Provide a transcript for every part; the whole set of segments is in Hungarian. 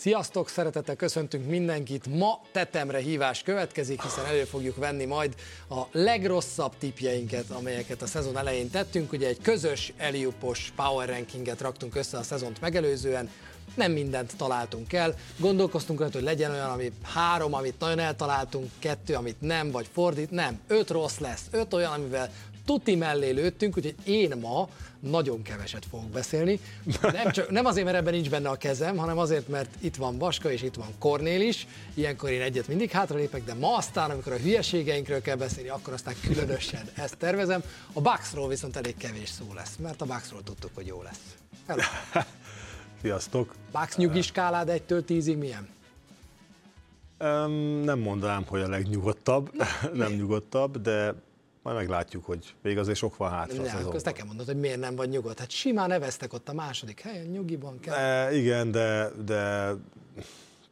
Sziasztok, szeretettel köszöntünk mindenkit. Ma tetemre hívás következik, hiszen elő fogjuk venni majd a legrosszabb tipjeinket, amelyeket a szezon elején tettünk. Ugye egy közös Eliupos power rankinget raktunk össze a szezont megelőzően, nem mindent találtunk el. Gondolkoztunk rajta, hogy legyen olyan, ami három, amit nagyon eltaláltunk, kettő, amit nem, vagy fordít. Nem, öt rossz lesz, öt olyan, amivel tuti mellé lőttünk, úgyhogy én ma nagyon keveset fogok beszélni. Nem, csak, nem azért, mert ebben nincs benne a kezem, hanem azért, mert itt van Vaska és itt van Kornél is. Ilyenkor én egyet mindig hátralépek, de ma aztán, amikor a hülyeségeinkről kell beszélni, akkor aztán különösen ezt tervezem. A Bucksról viszont elég kevés szó lesz, mert a Bucksról tudtuk, hogy jó lesz. Hello. Sziasztok! Bucks nyugi skálád 1-től 10-ig milyen? Um, nem mondanám, hogy a legnyugodtabb, nem nyugodtabb, de majd meglátjuk, hogy még azért sok van hátra. Ne, akkor nekem mondod, hogy miért nem vagy nyugodt. Hát simán neveztek ott a második helyen, nyugiban kell. E, igen, de, de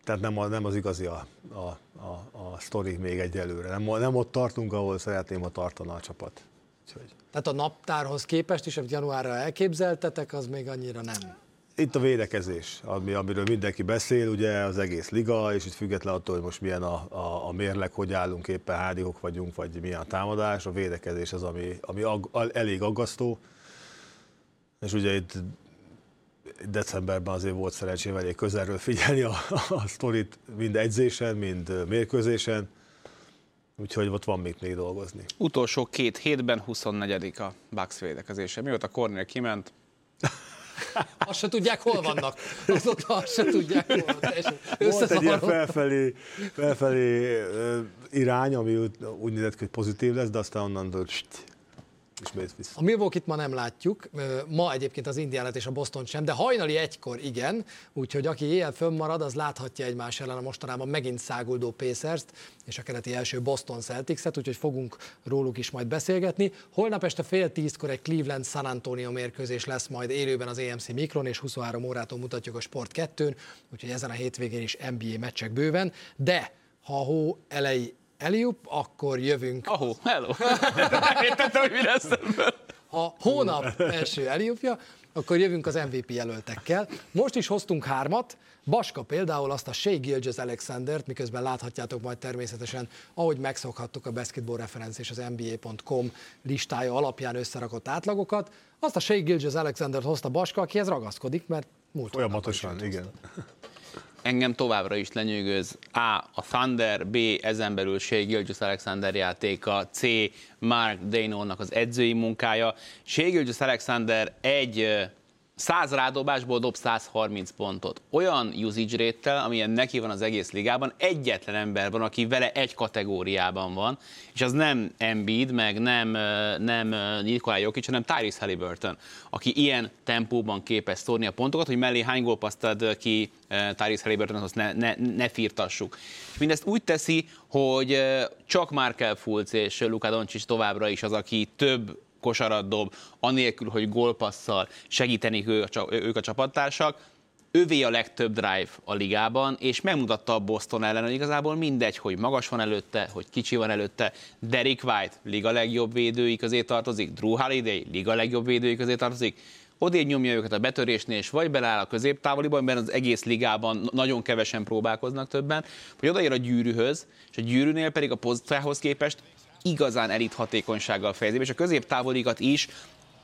tehát nem, a, nem az igazi a, a, a, a sztori még egyelőre. Nem, nem ott tartunk, ahol szeretném, a tartana a csapat. Úgyhogy. Tehát a naptárhoz képest is, amit januárra elképzeltetek, az még annyira nem. Itt a védekezés, ami, amiről mindenki beszél, ugye az egész liga, és itt független attól, hogy most milyen a, a, a mérleg, hogy állunk éppen, hányok vagyunk, vagy milyen a támadás, a védekezés az, ami, ami ag, elég aggasztó. És ugye itt decemberben azért volt szerencsém elég közelről figyelni a, a sztorit mind edzésen, mind mérkőzésen, úgyhogy ott van még még dolgozni. Utolsó két hétben 24 a Bucks védekezése. Mióta Cornél kiment, azt se tudják, hol vannak. Azóta azt se tudják, hol vannak. Volt egy ilyen felfelé, felfelé irány, ami úgy nézett, hogy pozitív lesz, de aztán onnan ismét vissza. A Milwaukee-t ma nem látjuk, ma egyébként az Indiánát és a Boston sem, de hajnali egykor igen, úgyhogy aki éjjel fönnmarad, az láthatja egymás ellen a mostanában megint száguldó pacers és a keleti első Boston Celtics-et, úgyhogy fogunk róluk is majd beszélgetni. Holnap este fél tízkor egy Cleveland San Antonio mérkőzés lesz majd élőben az EMC Mikron, és 23 órától mutatjuk a Sport 2-n, úgyhogy ezen a hétvégén is NBA meccsek bőven, de ha a hó elejé Eliup, akkor jövünk. Ahó, hello. Értettem, hogy mi lesz Ha hónap első Eliupja, akkor jövünk az MVP jelöltekkel. Most is hoztunk hármat, Baska például azt a Shea Gilgis Alexandert, miközben láthatjátok majd természetesen, ahogy megszokhattuk a Basketball Reference és az NBA.com listája alapján összerakott átlagokat, azt a Shea Gilgis Alexandert hozta Baska, akihez ragaszkodik, mert múlt Folyamatosan, igen engem továbbra is lenyűgöz A. a Thunder, B. ezen belül Shea Gilgis Alexander játéka, C. Mark Dano-nak az edzői munkája. Shea Gilgis Alexander egy 100 rádobásból dob 130 pontot. Olyan usage rate amilyen neki van az egész ligában, egyetlen ember van, aki vele egy kategóriában van, és az nem Embiid, meg nem, nem Nikolaj Jokic, hanem Tyrese Halliburton, aki ilyen tempóban képes szórni a pontokat, hogy mellé hány gólpaszt ad ki Tyrese Halliburton, azt ne, ne, ne firtassuk. És mindezt úgy teszi, hogy csak Markel Fulc és Luka Doncic továbbra is az, aki több kosarat dob, anélkül, hogy gólpasszal segítenik ő a, ők a csapattársak, övé a legtöbb drive a ligában, és megmutatta a Boston ellen, hogy igazából mindegy, hogy magas van előtte, hogy kicsi van előtte. Derek White, liga legjobb védői közé tartozik, Drew Holiday, liga legjobb védői közé tartozik, odébb nyomja őket a betörésnél, és vagy beláll a középtávoliban, mert az egész ligában nagyon kevesen próbálkoznak többen, vagy odaér a gyűrűhöz, és a gyűrűnél pedig a pozíciához képest igazán elit hatékonysággal fejezi, és a középtávolikat is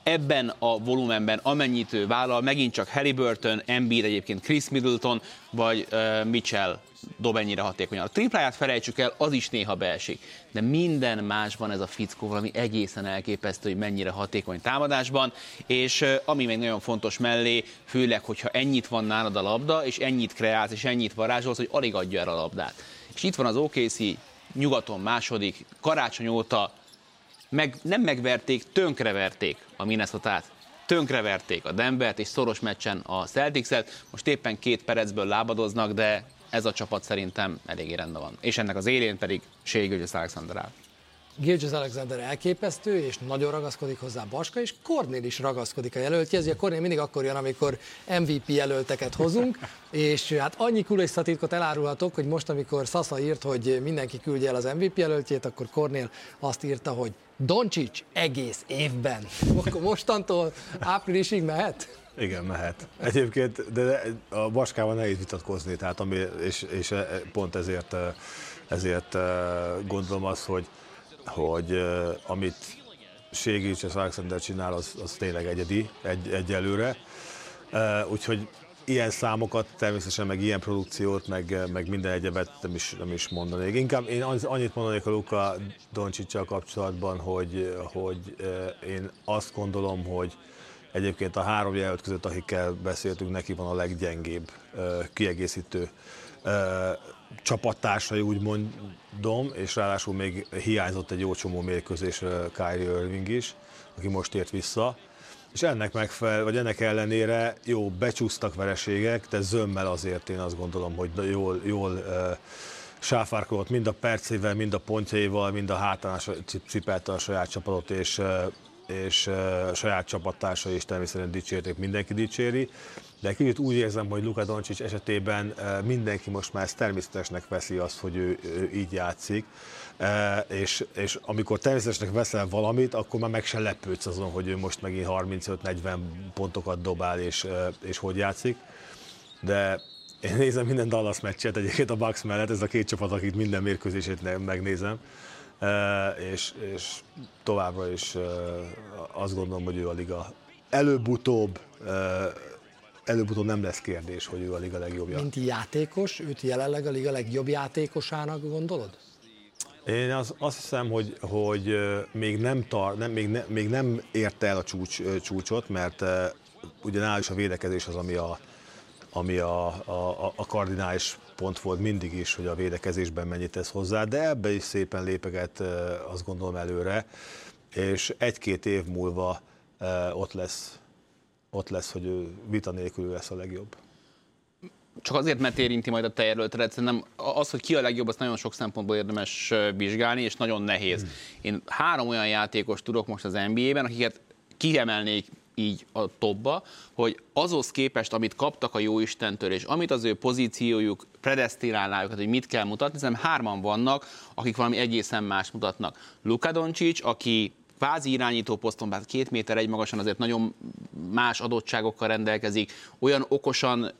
ebben a volumenben, amennyit ő vállal, megint csak Halliburton, Embiid, egyébként Chris Middleton, vagy uh, Mitchell dob ennyire hatékonyan. A tripláját felejtsük el, az is néha beesik. De minden másban ez a fickó valami egészen elképesztő, hogy mennyire hatékony támadásban, és ami még nagyon fontos mellé, főleg, hogyha ennyit van nálad a labda, és ennyit kreálsz, és ennyit varázsolsz, hogy alig adja el a labdát. És itt van az OKC nyugaton második, karácsony óta meg, nem megverték, tönkreverték a Minnesota-t. Tönkreverték a Denvert, és szoros meccsen a Celtics-et. Most éppen két percből lábadoznak, de ez a csapat szerintem eléggé rendben van. És ennek az élén pedig Shea Alexander áll. Gilgis Alexander elképesztő, és nagyon ragaszkodik hozzá Baska, és Kornél is ragaszkodik a jelöltjehez. Ugye Kornél mindig akkor jön, amikor MVP jelölteket hozunk, és hát annyi kulisszatitkot elárulhatok, hogy most, amikor Sasa írt, hogy mindenki küldje el az MVP jelöltjét, akkor Kornél azt írta, hogy Doncsics egész évben. Akkor mostantól áprilisig mehet? Igen, mehet. Egyébként, de a Baskával nehéz vitatkozni, tehát ami, és, és e- pont ezért, ezért gondolom azt, hogy, hogy amit Ségics és Alexander csinál, az, az tényleg egyedi, egy, egyelőre. Úgyhogy ilyen számokat, természetesen meg ilyen produkciót, meg, meg minden egyebet nem is, nem is mondanék. Inkább én annyit mondanék a Luka Doncsicsal kapcsolatban, hogy, hogy én azt gondolom, hogy egyébként a három jelölt között, akikkel beszéltünk, neki van a leggyengébb kiegészítő csapattársai, úgy mondom, és ráadásul még hiányzott egy jó csomó mérkőzés Kyrie Irving is, aki most ért vissza. És ennek megfelel, vagy ennek ellenére jó, becsúsztak vereségek, de zömmel azért én azt gondolom, hogy jól, jól uh, sáfárkodott mind a percével, mind a pontjaival, mind a hátán cipelte a saját csapatot, és, és a saját csapattársai is természetesen dicsérték, mindenki dicséri, de kicsit úgy érzem, hogy Luka Doncic esetében mindenki most már ezt természetesnek veszi azt, hogy ő, ő így játszik, és, és amikor természetesnek veszel valamit, akkor már meg se lepődsz azon, hogy ő most megint 35-40 pontokat dobál, és, és hogy játszik. De én nézem minden Dallas meccset egyébként a Bucks mellett, ez a két csapat, akit minden mérkőzését megnézem, és, és továbbra is azt gondolom, hogy ő a liga előbb-utóbb előbb-utóbb nem lesz kérdés, hogy ő a liga legjobbja. Mint játékos, őt jelenleg a liga legjobb játékosának gondolod? Én az, azt hiszem, hogy, hogy még, nem tar, nem, még, ne, még nem érte el a csúcs, csúcsot, mert ugye nál is a védekezés az, ami a, ami a, a, a kardinális pont volt mindig is, hogy a védekezésben mennyit tesz hozzá, de ebbe is szépen lépeget, azt gondolom előre, és egy-két év múlva ott lesz, ott lesz, hogy ő vita nélkül lesz a legjobb csak azért, mert érinti majd a te jelöltedet, szerintem az, hogy ki a legjobb, azt nagyon sok szempontból érdemes vizsgálni, és nagyon nehéz. Hmm. Én három olyan játékos tudok most az NBA-ben, akiket kiemelnék így a topba, hogy azhoz képest, amit kaptak a Jóistentől, és amit az ő pozíciójuk predestinálná őket, hogy mit kell mutatni, szerintem hárman vannak, akik valami egészen más mutatnak. Luka Doncic, aki kvázi irányító poszton, bár két méter egy magasan azért nagyon más adottságokkal rendelkezik, olyan okosan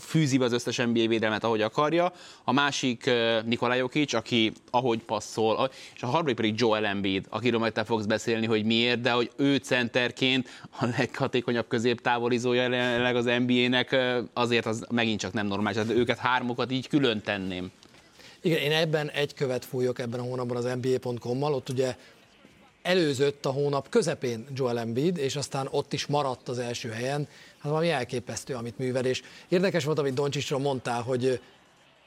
fűzi az összes NBA védelmet, ahogy akarja. A másik Nikolaj Jokic, aki ahogy passzol, és a harmadik pedig Joel Embiid, akiről majd te fogsz beszélni, hogy miért, de hogy ő centerként a leghatékonyabb középtávolizója jelenleg az NBA-nek, azért az megint csak nem normális. Tehát őket hármukat így külön tenném. Igen, én ebben egy követ fújok ebben a hónapban az NBA.com-mal, ott ugye előzött a hónap közepén Joel Embiid, és aztán ott is maradt az első helyen. Hát valami elképesztő, amit művel, és érdekes volt, amit Doncsisról mondtál, hogy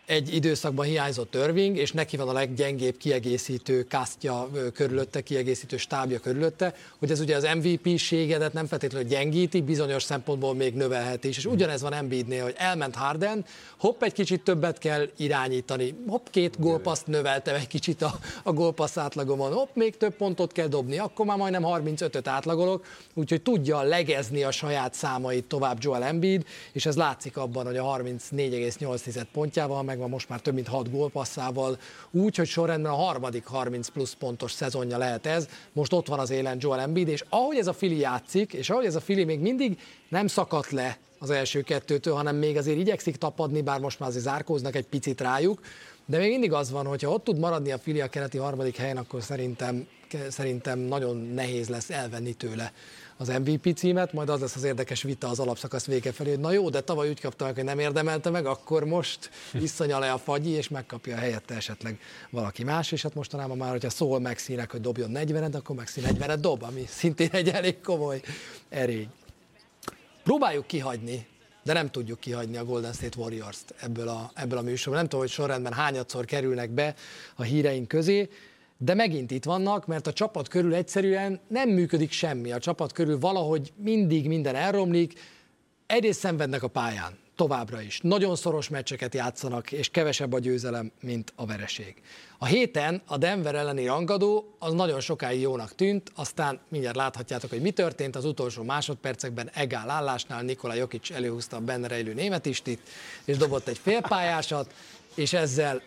egy időszakban hiányzott törving, és neki van a leggyengébb kiegészítő kasztja körülötte, kiegészítő stábja körülötte, hogy ez ugye az MVP-ségedet nem feltétlenül gyengíti, bizonyos szempontból még növelheti is. És ugyanez van Embiidnél, hogy elment Harden, hopp, egy kicsit többet kell irányítani, hopp, két gólpaszt növeltem egy kicsit a, a gólpassz átlagomon, hopp, még több pontot kell dobni, akkor már majdnem 35-öt átlagolok, úgyhogy tudja legezni a saját számait tovább Joel Embiid, és ez látszik abban, hogy a 34,8 pontjával, megvan most már több mint 6 gólpasszával, úgy, hogy sorrendben a harmadik 30 plusz pontos szezonja lehet ez. Most ott van az élen Joel Embiid, és ahogy ez a Fili játszik, és ahogy ez a Fili még mindig nem szakadt le az első kettőtől, hanem még azért igyekszik tapadni, bár most már azért zárkóznak egy picit rájuk, de még mindig az van, hogyha ott tud maradni a Fili a keleti harmadik helyen, akkor szerintem, szerintem nagyon nehéz lesz elvenni tőle az MVP címet, majd az lesz az érdekes vita az alapszakasz vége felé, hogy na jó, de tavaly úgy kapta meg, hogy nem érdemelte meg, akkor most visszanya le a fagyi, és megkapja a helyette esetleg valaki más, és hát mostanában már, hogyha szól Mexinek, hogy dobjon 40 akkor Mexi 40 dob, ami szintén egy elég komoly erény. Próbáljuk kihagyni de nem tudjuk kihagyni a Golden State Warriors-t ebből a, ebből a műsorból. Nem tudom, hogy sorrendben hányadszor kerülnek be a híreink közé, de megint itt vannak, mert a csapat körül egyszerűen nem működik semmi. A csapat körül valahogy mindig minden elromlik, egyrészt szenvednek a pályán, továbbra is. Nagyon szoros meccseket játszanak, és kevesebb a győzelem, mint a vereség. A héten a Denver elleni rangadó az nagyon sokáig jónak tűnt, aztán mindjárt láthatjátok, hogy mi történt az utolsó másodpercekben egál állásnál Nikola Jokic előhúzta a benne rejlő németistit, és dobott egy félpályásat, és ezzel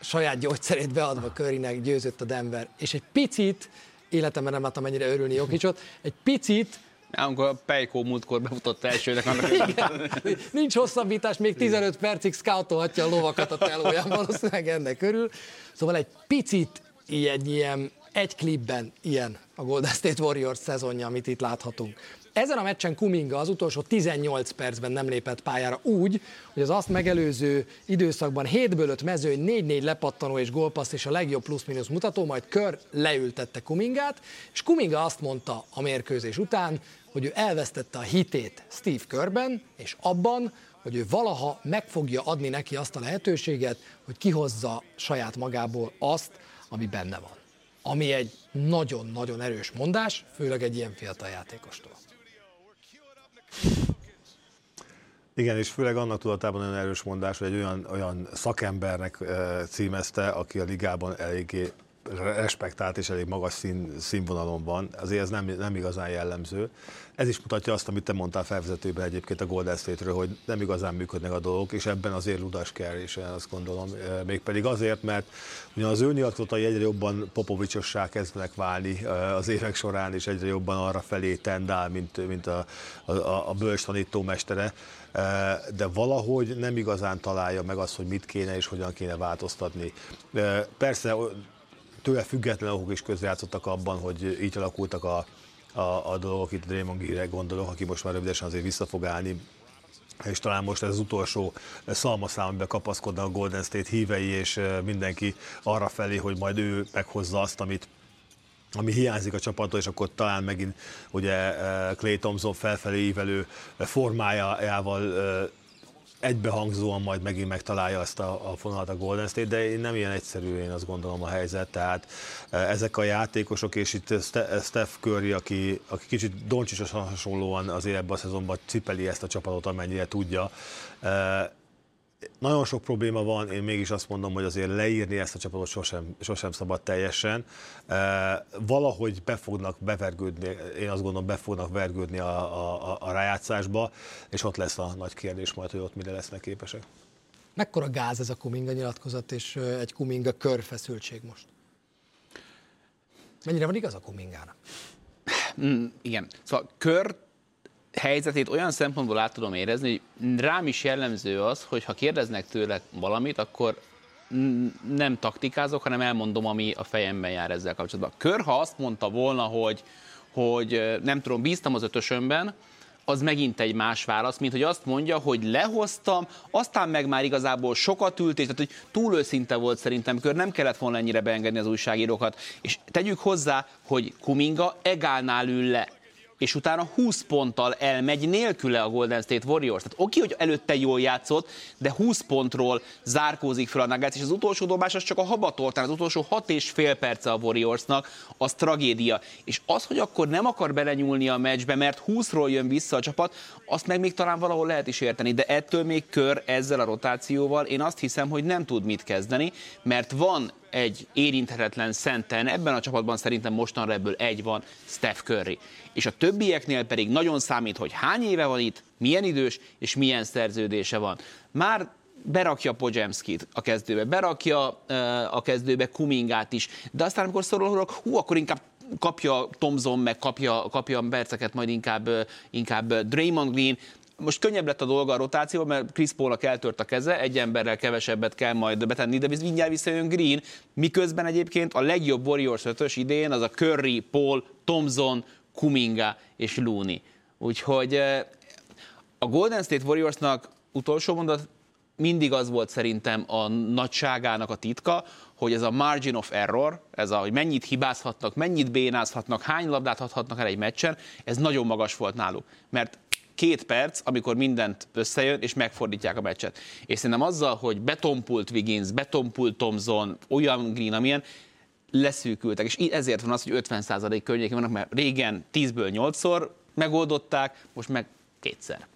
saját gyógyszerét beadva Körinek győzött a Denver, és egy picit, életemben nem láttam ennyire örülni Jokicsot, egy picit Amikor a Pejkó múltkor befutott elsőnek, annak Igen, nincs hosszabbítás, még 15 percig scoutolhatja a lovakat a telóján valószínűleg ennek körül. Szóval egy picit ilyen, ilyen egy klipben ilyen a Golden State Warriors szezonja, amit itt láthatunk. Ezen a meccsen Kuminga az utolsó 18 percben nem lépett pályára úgy, hogy az azt megelőző időszakban 7-ből 5 mezőny, 4-4 lepattanó és gólpassz és a legjobb plusz-minusz mutató, majd kör leültette Kumingát, és Kuminga azt mondta a mérkőzés után, hogy ő elvesztette a hitét Steve Körben, és abban, hogy ő valaha meg fogja adni neki azt a lehetőséget, hogy kihozza saját magából azt, ami benne van. Ami egy nagyon-nagyon erős mondás, főleg egy ilyen fiatal játékostól. Igen, és főleg annak tudatában nagyon erős mondás, hogy egy olyan, olyan szakembernek címezte, aki a ligában eléggé respektált és elég magas szín, színvonalon van, azért ez nem, nem igazán jellemző. Ez is mutatja azt, amit te mondtál felvezetőben egyébként a Golden State-ről, hogy nem igazán működnek a dolgok, és ebben azért ludas kell, és azt gondolom. Mégpedig azért, mert ugye az ő nyilatkozatai egyre jobban popovicsossá kezdenek válni az évek során, és egyre jobban arra felé tendál, mint, mint a, a, a bölcs tanítómestere de valahogy nem igazán találja meg azt, hogy mit kéne és hogyan kéne változtatni. Persze tőle független okok is közrejátszottak abban, hogy így alakultak a, a, a dolgok, itt Draymond Green-re gondolok, aki most már rövidesen azért vissza fog állni, és talán most ez az utolsó szalmaszám, amiben kapaszkodnak a Golden State hívei, és mindenki arra felé, hogy majd ő meghozza azt, amit ami hiányzik a csapattól, és akkor talán megint ugye Clay Thompson felfelé ívelő formájával egybehangzóan majd megint megtalálja ezt a, a fonalat a Golden State, de nem ilyen egyszerű, én azt gondolom a helyzet, tehát e, ezek a játékosok, és itt Steph Curry, aki, aki kicsit Doncsisos hasonlóan azért ebben a szezonban cipeli ezt a csapatot, amennyire tudja, e, nagyon sok probléma van, én mégis azt mondom, hogy azért leírni ezt a csapatot sosem, sosem szabad teljesen. E, valahogy be fognak bevergődni, én azt gondolom, be fognak vergődni a, a, a rájátszásba, és ott lesz a nagy kérdés majd, hogy ott mire lesznek képesek. Mekkora gáz ez a Kuminga nyilatkozat, és egy Kuminga körfeszültség most? Mennyire van igaz a Kumingának? Mm, igen. Szóval kör helyzetét olyan szempontból át tudom érezni, hogy rám is jellemző az, hogy ha kérdeznek tőle valamit, akkor nem taktikázok, hanem elmondom, ami a fejemben jár ezzel kapcsolatban. Kör, ha azt mondta volna, hogy, hogy nem tudom, bíztam az ötösömben, az megint egy más válasz, mint hogy azt mondja, hogy lehoztam, aztán meg már igazából sokat ült, és tehát, hogy túl őszinte volt szerintem kör, nem kellett volna ennyire beengedni az újságírókat. És tegyük hozzá, hogy Kuminga egálnál ül le és utána 20 ponttal elmegy nélküle a Golden State Warriors. Tehát oké, hogy előtte jól játszott, de 20 pontról zárkózik fel a Nuggets, és az utolsó dobás az csak a habatortán, az utolsó 6 és fél perce a Warriorsnak, az tragédia. És az, hogy akkor nem akar belenyúlni a meccsbe, mert 20-ról jön vissza a csapat, azt meg még talán valahol lehet is érteni, de ettől még kör ezzel a rotációval én azt hiszem, hogy nem tud mit kezdeni, mert van egy érinthetetlen szenten, ebben a csapatban szerintem mostanra ebből egy van, Steph Curry. És a többieknél pedig nagyon számít, hogy hány éve van itt, milyen idős és milyen szerződése van. Már berakja Pojemskit a kezdőbe, berakja uh, a kezdőbe Kumingát is, de aztán amikor szorulok, hú, akkor inkább kapja Tomzon, meg kapja, kapja perceket majd inkább, inkább Draymond Green, most könnyebb lett a dolga a rotáció, mert Chris Paul-nak eltört a keze, egy emberrel kevesebbet kell majd betenni, de mindjárt visszajön Green, miközben egyébként a legjobb Warriors 5 idén az a Curry, Paul, Thompson, Kuminga és Looney. Úgyhogy eh, a Golden State Warriorsnak utolsó mondat mindig az volt szerintem a nagyságának a titka, hogy ez a margin of error, ez a, hogy mennyit hibázhatnak, mennyit bénázhatnak, hány labdát adhatnak el egy meccsen, ez nagyon magas volt náluk. Mert két perc, amikor mindent összejön, és megfordítják a meccset. És szerintem azzal, hogy betompult Wiggins, betompult Thompson, olyan Green, amilyen, leszűkültek. És ezért van az, hogy 50% környékén vannak, mert régen 10-ből 8-szor megoldották, most meg kétszer.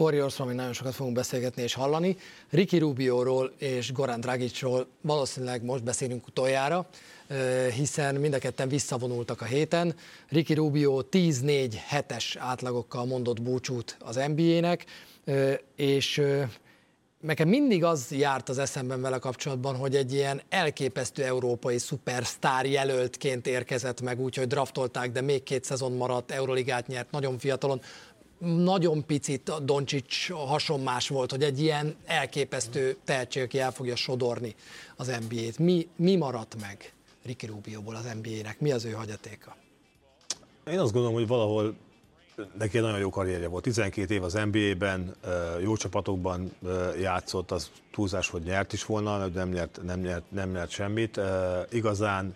Warriorsról még nagyon sokat fogunk beszélgetni és hallani. Ricky Rubio-ról és Goran Dragicról valószínűleg most beszélünk utoljára, hiszen mind a ketten visszavonultak a héten. Ricky Rubio 10-4 hetes átlagokkal mondott búcsút az NBA-nek, és nekem mindig az járt az eszemben vele kapcsolatban, hogy egy ilyen elképesztő európai szupersztár jelöltként érkezett meg, úgyhogy draftolták, de még két szezon maradt, Euroligát nyert, nagyon fiatalon. Nagyon picit a Doncsics hasonmás volt, hogy egy ilyen elképesztő tehetség, aki el fogja sodorni az NBA-t. Mi, mi maradt meg Ricky Rubioból az NBA-nek? Mi az ő hagyatéka? Én azt gondolom, hogy valahol neki egy nagyon jó karrierje volt. 12 év az NBA-ben, jó csapatokban játszott, az túlzás, hogy nyert is volna, de nem nyert, nem nyert, nem nyert semmit. Igazán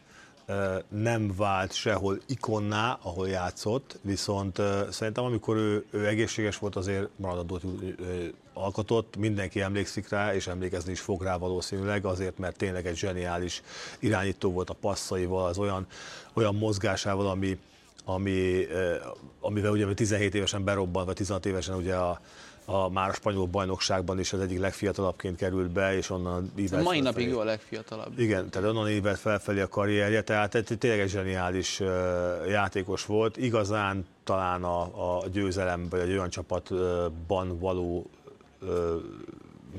nem vált sehol ikonná, ahol játszott, viszont szerintem amikor ő, ő egészséges volt, azért maradandót alkotott, mindenki emlékszik rá, és emlékezni is fog rá valószínűleg, azért, mert tényleg egy zseniális irányító volt a passzaival, az olyan, olyan mozgásával, ami, ami, amivel ugye 17 évesen berobbant, vagy 16 évesen ugye a, a már a spanyol bajnokságban is az egyik legfiatalabbként került be, és onnan ívelt Mai napig jó a legfiatalabb. Igen, tehát onnan ívelt felfelé a karrierje, tehát egy tényleg egy zseniális játékos volt. Igazán talán a, a győzelem, vagy egy olyan csapatban való,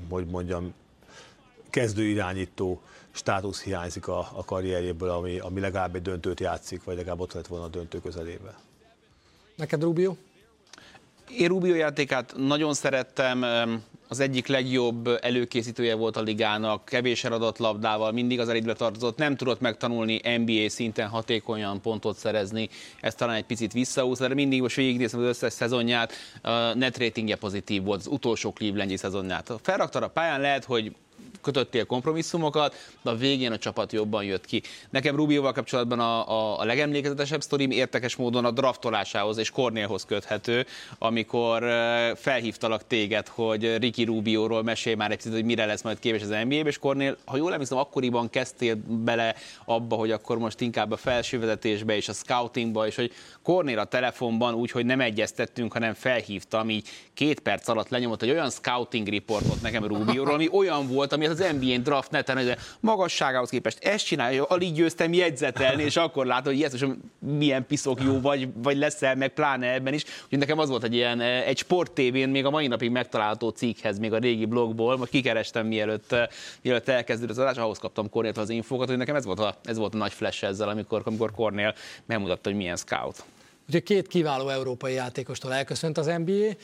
hogy mondjam, kezdő irányító státusz hiányzik a, a karrierjéből, ami, ami legalább egy döntőt játszik, vagy legalább ott lett volna a döntő közelébe. Neked Rubio? Én Rubio játékát nagyon szerettem, az egyik legjobb előkészítője volt a ligának, kevés eladott labdával, mindig az elidőre tartozott, nem tudott megtanulni NBA szinten hatékonyan pontot szerezni, ez talán egy picit visszaúsz, de mindig most végignéztem az összes szezonját, a net ratingje pozitív volt, az utolsó Clevelandi szezonját. Felrakta a pályán, lehet, hogy kötöttél kompromisszumokat, de a végén a csapat jobban jött ki. Nekem Rubioval kapcsolatban a, a, a legemlékezetesebb sztorim értekes módon a draftolásához és Cornélhoz köthető, amikor felhívtalak téged, hogy Ricky Rubioról mesélj már egy picit, hogy mire lesz majd képes az nba és Cornél, ha jól emlékszem, akkoriban kezdtél bele abba, hogy akkor most inkább a felső vezetésbe és a scoutingba, és hogy Cornél a telefonban úgy, hogy nem egyeztettünk, hanem felhívtam, így két perc alatt lenyomott egy olyan scouting reportot nekem Rubioról, ami olyan volt, ami az NBA draft neten, hogy magasságához képest ezt csinálja, alig győztem jegyzetelni, és akkor látod, hogy ez milyen piszok jó vagy, vagy leszel, meg pláne ebben is. Úgyhogy nekem az volt egy ilyen, eh, egy sporttévén még a mai napig megtalálható cikkhez, még a régi blogból, most kikerestem mielőtt, eh, mielőtt elkezdődött az adás, ahhoz kaptam Cornél az infokat, hogy nekem ez volt a, ez volt a nagy flash ezzel, amikor, amikor Cornél megmutatta, hogy milyen scout. Úgyhogy két kiváló európai játékostól elköszönt az NBA.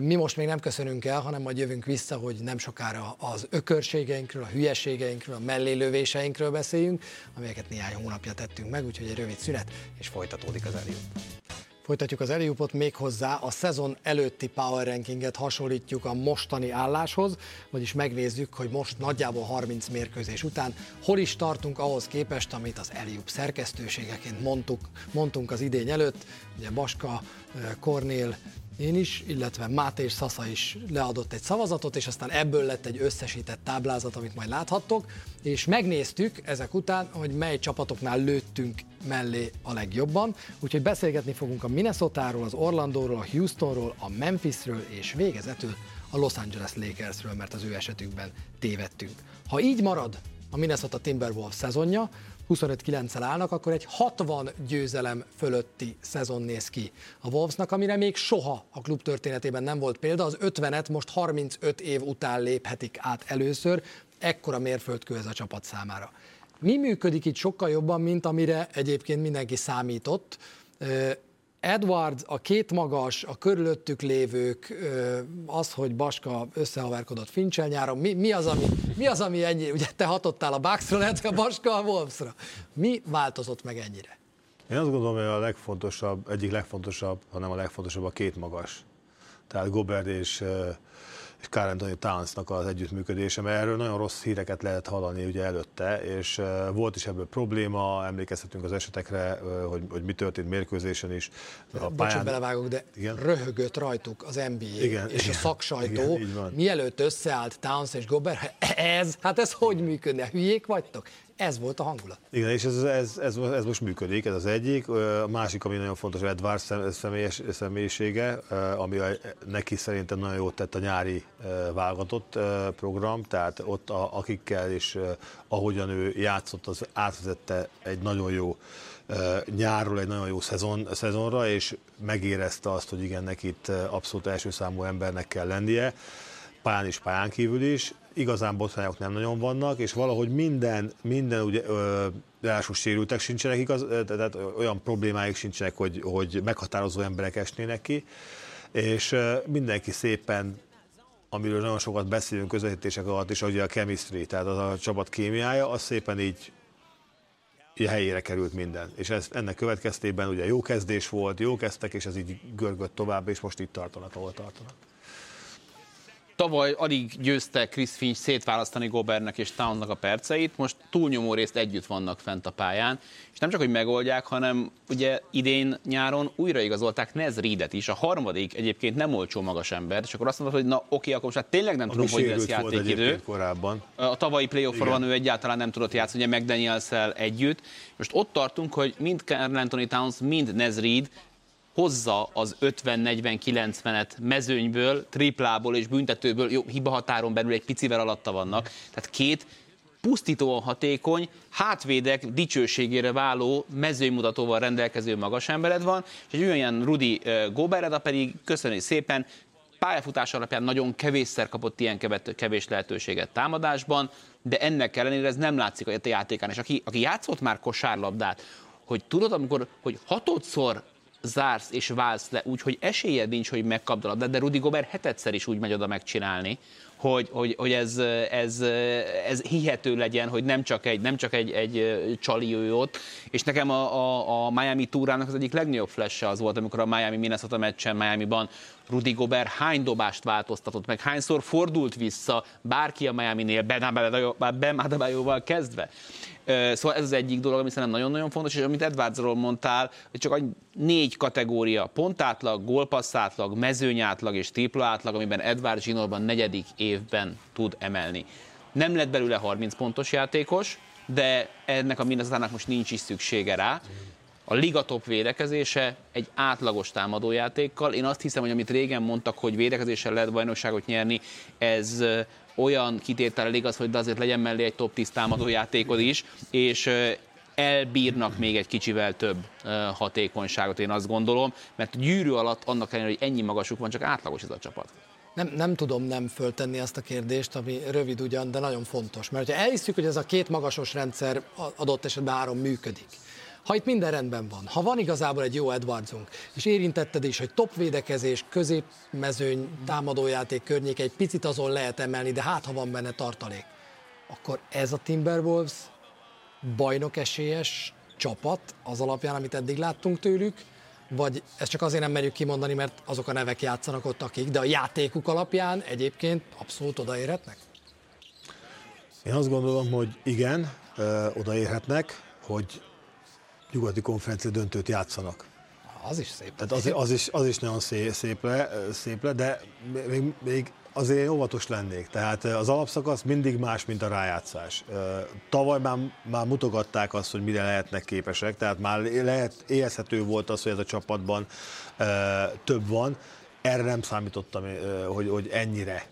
Mi most még nem köszönünk el, hanem majd jövünk vissza, hogy nem sokára az ökörségeinkről, a hülyeségeinkről, a mellélövéseinkről beszéljünk, amelyeket néhány hónapja tettünk meg, úgyhogy egy rövid szünet, és folytatódik az eljött. Folytatjuk az Eliupot még hozzá, a szezon előtti power rankinget hasonlítjuk a mostani álláshoz, vagyis megnézzük, hogy most nagyjából 30 mérkőzés után hol is tartunk ahhoz képest, amit az Eliup szerkesztőségeként mondtuk, mondtunk az idény előtt. Ugye Baska, Kornél, én is, illetve Máté és Szasza is leadott egy szavazatot, és aztán ebből lett egy összesített táblázat, amit majd láthattok, és megnéztük ezek után, hogy mely csapatoknál lőttünk mellé a legjobban, úgyhogy beszélgetni fogunk a Minnesotáról, az Orlandóról, a Houstonról, a Memphisről, és végezetül a Los Angeles Lakersről, mert az ő esetükben tévedtünk. Ha így marad a Minnesota Timberwolves szezonja, 25-9-el állnak, akkor egy 60 győzelem fölötti szezon néz ki a Wolvesnak, amire még soha a klub történetében nem volt példa. Az 50-et most 35 év után léphetik át először, ekkora mérföldkő ez a csapat számára. Mi működik itt sokkal jobban, mint amire egyébként mindenki számított? Edward, a két magas, a körülöttük lévők, az, hogy Baska összehaverkodott Fincsel nyáron, mi, mi, az, ami, mi az, ami ennyi, ugye te hatottál a Bucksra, lehet a Baska a Wolvesra. Mi változott meg ennyire? Én azt gondolom, hogy a legfontosabb, egyik legfontosabb, hanem a legfontosabb a két magas. Tehát Gobert és és Carl Anthony Townsnak az együttműködése, mert erről nagyon rossz híreket lehet hallani ugye előtte, és volt is ebből probléma, emlékezhetünk az esetekre, hogy, hogy mi történt mérkőzésen is. A pályán... Bocsánat, belevágok, de igen? röhögött rajtuk az NBA igen, és igen, a szaksajtó, igen, mielőtt összeállt Towns és Gobert, ez, hát ez hogy működne? Hülyék vagytok? Ez volt a hangulat. Igen, és ez, ez, ez, ez most működik, ez az egyik. A másik, ami nagyon fontos, Edward személyes, személyisége, ami neki szerintem nagyon jót tett a nyári válogatott program, tehát ott a, akikkel és ahogyan ő játszott, az átvezette egy nagyon jó nyárról egy nagyon jó szezon, szezonra, és megérezte azt, hogy igen, neki itt abszolút első számú embernek kell lennie. pályán is, pályán kívül is. Igazán botrányok nem nagyon vannak, és valahogy minden, minden ugye, ö, ráadásul sérültek sincsenek, igaz, tehát olyan problémáik sincsenek, hogy, hogy meghatározó emberek esnének ki, és mindenki szépen amiről nagyon sokat beszélünk közvetítések alatt is, ugye a chemistry, tehát az a csapat kémiája, az szépen így, így helyére került minden. És ez, ennek következtében ugye jó kezdés volt, jó kezdtek, és ez így görgött tovább, és most itt tartanak, ahol tartanak. Tavaly alig győzte Chris Finch szétválasztani Gobernek és Townnak a perceit, most túlnyomó részt együtt vannak fent a pályán, és nem csak, hogy megoldják, hanem ugye idén nyáron újraigazolták Nez Reedet is, a harmadik egyébként nem olcsó magas ember, és akkor azt mondod, hogy na oké, akkor most hát tényleg nem tudom, hogy lesz játékidő. Korábban. A tavalyi playoffban ő egyáltalán nem tudott játszani, ugye mcdaniels együtt. Most ott tartunk, hogy mind Carl Anthony Towns, mind Nez Reed hozza az 50-40-90-et mezőnyből, triplából és büntetőből, jó, hiba határon belül egy picivel alatta vannak. Tehát két pusztítóan hatékony, hátvédek dicsőségére váló mezőmutatóval rendelkező magas embered van, és egy olyan Rudi Gobereda pedig, köszönjük szépen, pályafutás alapján nagyon kevésszer kapott ilyen kevés lehetőséget támadásban, de ennek ellenére ez nem látszik a játékán. És aki, aki játszott már kosárlabdát, hogy tudod, amikor, hogy hatodszor zársz és válsz le úgy, esélyed nincs, hogy megkapd a labdát, de Rudi Gobert hetedszer is úgy megy oda megcsinálni, hogy, hogy, hogy ez, ez, ez hihető legyen, hogy nem csak egy, nem csak egy, egy csali ő ott, és nekem a, a, a Miami túrának az egyik legnagyobb flash az volt, amikor a Miami Minnesota meccsen Miami-ban Rudi Gobert hány dobást változtatott meg, hányszor fordult vissza bárki a Miami-nél, Ben Adebayoval kezdve. Szóval ez az egyik dolog, ami szerintem nagyon-nagyon fontos, és amit Edwardsról mondtál, hogy csak négy kategória, pontátlag, gólpasszátlag, mezőnyátlag és tripla átlag, amiben Edward zsinórban negyedik évben tud emelni. Nem lett belőle 30 pontos játékos, de ennek a minnesota most nincs is szüksége rá. A liga top védekezése egy átlagos támadójátékkal. Én azt hiszem, hogy amit régen mondtak, hogy védekezéssel lehet bajnokságot nyerni, ez olyan kitétel igaz, hogy de azért legyen mellé egy top 10 támadójátékod is, és elbírnak még egy kicsivel több hatékonyságot, én azt gondolom, mert gyűrű alatt annak ellenére, hogy ennyi magasuk van, csak átlagos ez a csapat. Nem, nem tudom nem föltenni azt a kérdést, ami rövid ugyan, de nagyon fontos. Mert ha elhiszük, hogy ez a két magasos rendszer adott esetben három működik, ha itt minden rendben van, ha van igazából egy jó Edwardsunk, és érintetted is, hogy top védekezés, középmezőny, támadójáték környék, egy picit azon lehet emelni, de hát ha van benne tartalék, akkor ez a Timberwolves bajnok esélyes csapat az alapján, amit eddig láttunk tőlük, vagy ezt csak azért nem merjük kimondani, mert azok a nevek játszanak ott, akik, de a játékuk alapján egyébként abszolút odaérhetnek? Én azt gondolom, hogy igen, odaérhetnek, hogy nyugati konferencia döntőt játszanak. Az is szép. Tehát az, az, is, az is nagyon szép, szép, le, szép le, de még, még azért óvatos lennék. Tehát az alapszakasz mindig más, mint a rájátszás. Tavaly már, már mutogatták azt, hogy mire lehetnek képesek, tehát már lehet, érezhető volt az, hogy ez a csapatban több van. Erre nem számítottam, hogy, hogy ennyire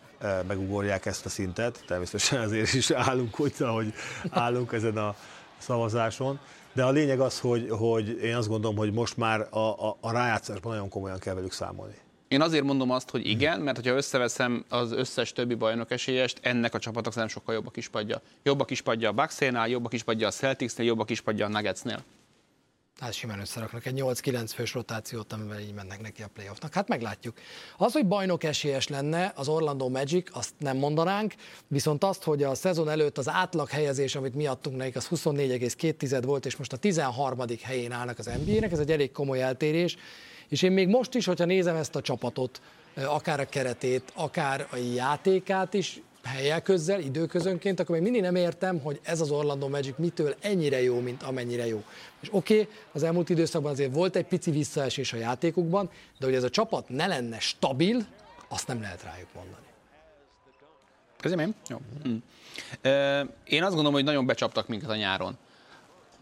megugorják ezt a szintet. Természetesen azért is állunk, hogy, hogy állunk ezen a szavazáson. De a lényeg az, hogy, hogy én azt gondolom, hogy most már a, a, a rájátszásban nagyon komolyan kell velük számolni. Én azért mondom azt, hogy igen, mert ha összeveszem az összes többi bajnok esélyest, ennek a csapatnak nem sokkal jobb a kispadja. Jobb a kispadja a Bucksnál, jobb a kispadja a Celticsnél, jobb a kispadja a Nuggetsnél. Hát simán összeraknak egy 8-9 fős rotációt, amivel így mennek neki a playoffnak. Hát meglátjuk. Az, hogy bajnok esélyes lenne az Orlando Magic, azt nem mondanánk, viszont azt, hogy a szezon előtt az átlag helyezés, amit mi adtunk nekik, az 24,2 volt, és most a 13. helyén állnak az NBA-nek, ez egy elég komoly eltérés. És én még most is, hogyha nézem ezt a csapatot, akár a keretét, akár a játékát is, helyel közzel, időközönként, akkor még mindig nem értem, hogy ez az Orlando Magic mitől ennyire jó, mint amennyire jó. És oké, okay, az elmúlt időszakban azért volt egy pici visszaesés a játékukban, de hogy ez a csapat ne lenne stabil, azt nem lehet rájuk mondani. Közém én? Jó. Hm. Én azt gondolom, hogy nagyon becsaptak minket a nyáron.